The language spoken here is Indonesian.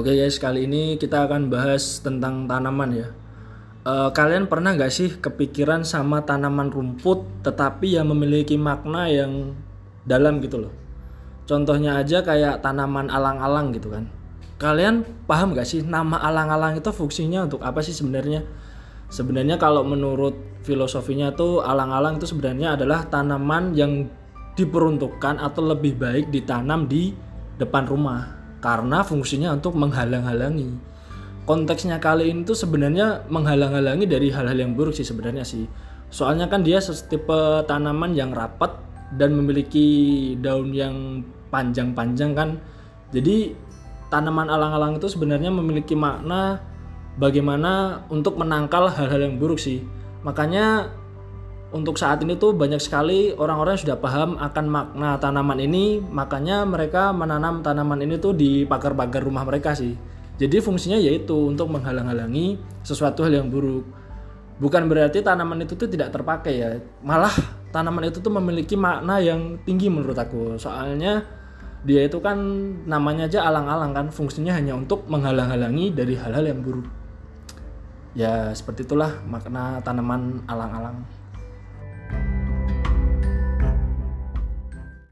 Oke guys, kali ini kita akan bahas tentang tanaman ya. Eh, kalian pernah nggak sih kepikiran sama tanaman rumput tetapi yang memiliki makna yang dalam gitu loh? Contohnya aja kayak tanaman alang-alang gitu kan. Kalian paham nggak sih nama alang-alang itu fungsinya untuk apa sih sebenarnya? Sebenarnya kalau menurut filosofinya tuh alang-alang itu sebenarnya adalah tanaman yang diperuntukkan atau lebih baik ditanam di depan rumah karena fungsinya untuk menghalang-halangi. Konteksnya kali ini tuh sebenarnya menghalang-halangi dari hal-hal yang buruk sih sebenarnya sih. Soalnya kan dia tipe tanaman yang rapat dan memiliki daun yang panjang-panjang kan. Jadi tanaman alang-alang itu sebenarnya memiliki makna bagaimana untuk menangkal hal-hal yang buruk sih. Makanya untuk saat ini tuh banyak sekali orang-orang sudah paham akan makna tanaman ini, makanya mereka menanam tanaman ini tuh di pagar-pagar rumah mereka sih. Jadi fungsinya yaitu untuk menghalang-halangi sesuatu hal yang buruk. Bukan berarti tanaman itu tuh tidak terpakai ya. Malah tanaman itu tuh memiliki makna yang tinggi menurut aku. Soalnya dia itu kan namanya aja alang-alang kan, fungsinya hanya untuk menghalang-halangi dari hal-hal yang buruk. Ya seperti itulah makna tanaman alang-alang.